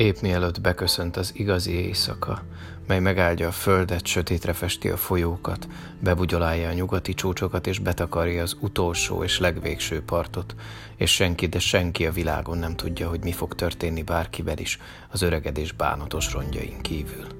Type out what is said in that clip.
Épp mielőtt beköszönt az igazi éjszaka, mely megáldja a földet, sötétre festi a folyókat, bebugyolálja a nyugati csúcsokat és betakarja az utolsó és legvégső partot, és senki, de senki a világon nem tudja, hogy mi fog történni bárkivel is az öregedés bánatos rongyain kívül.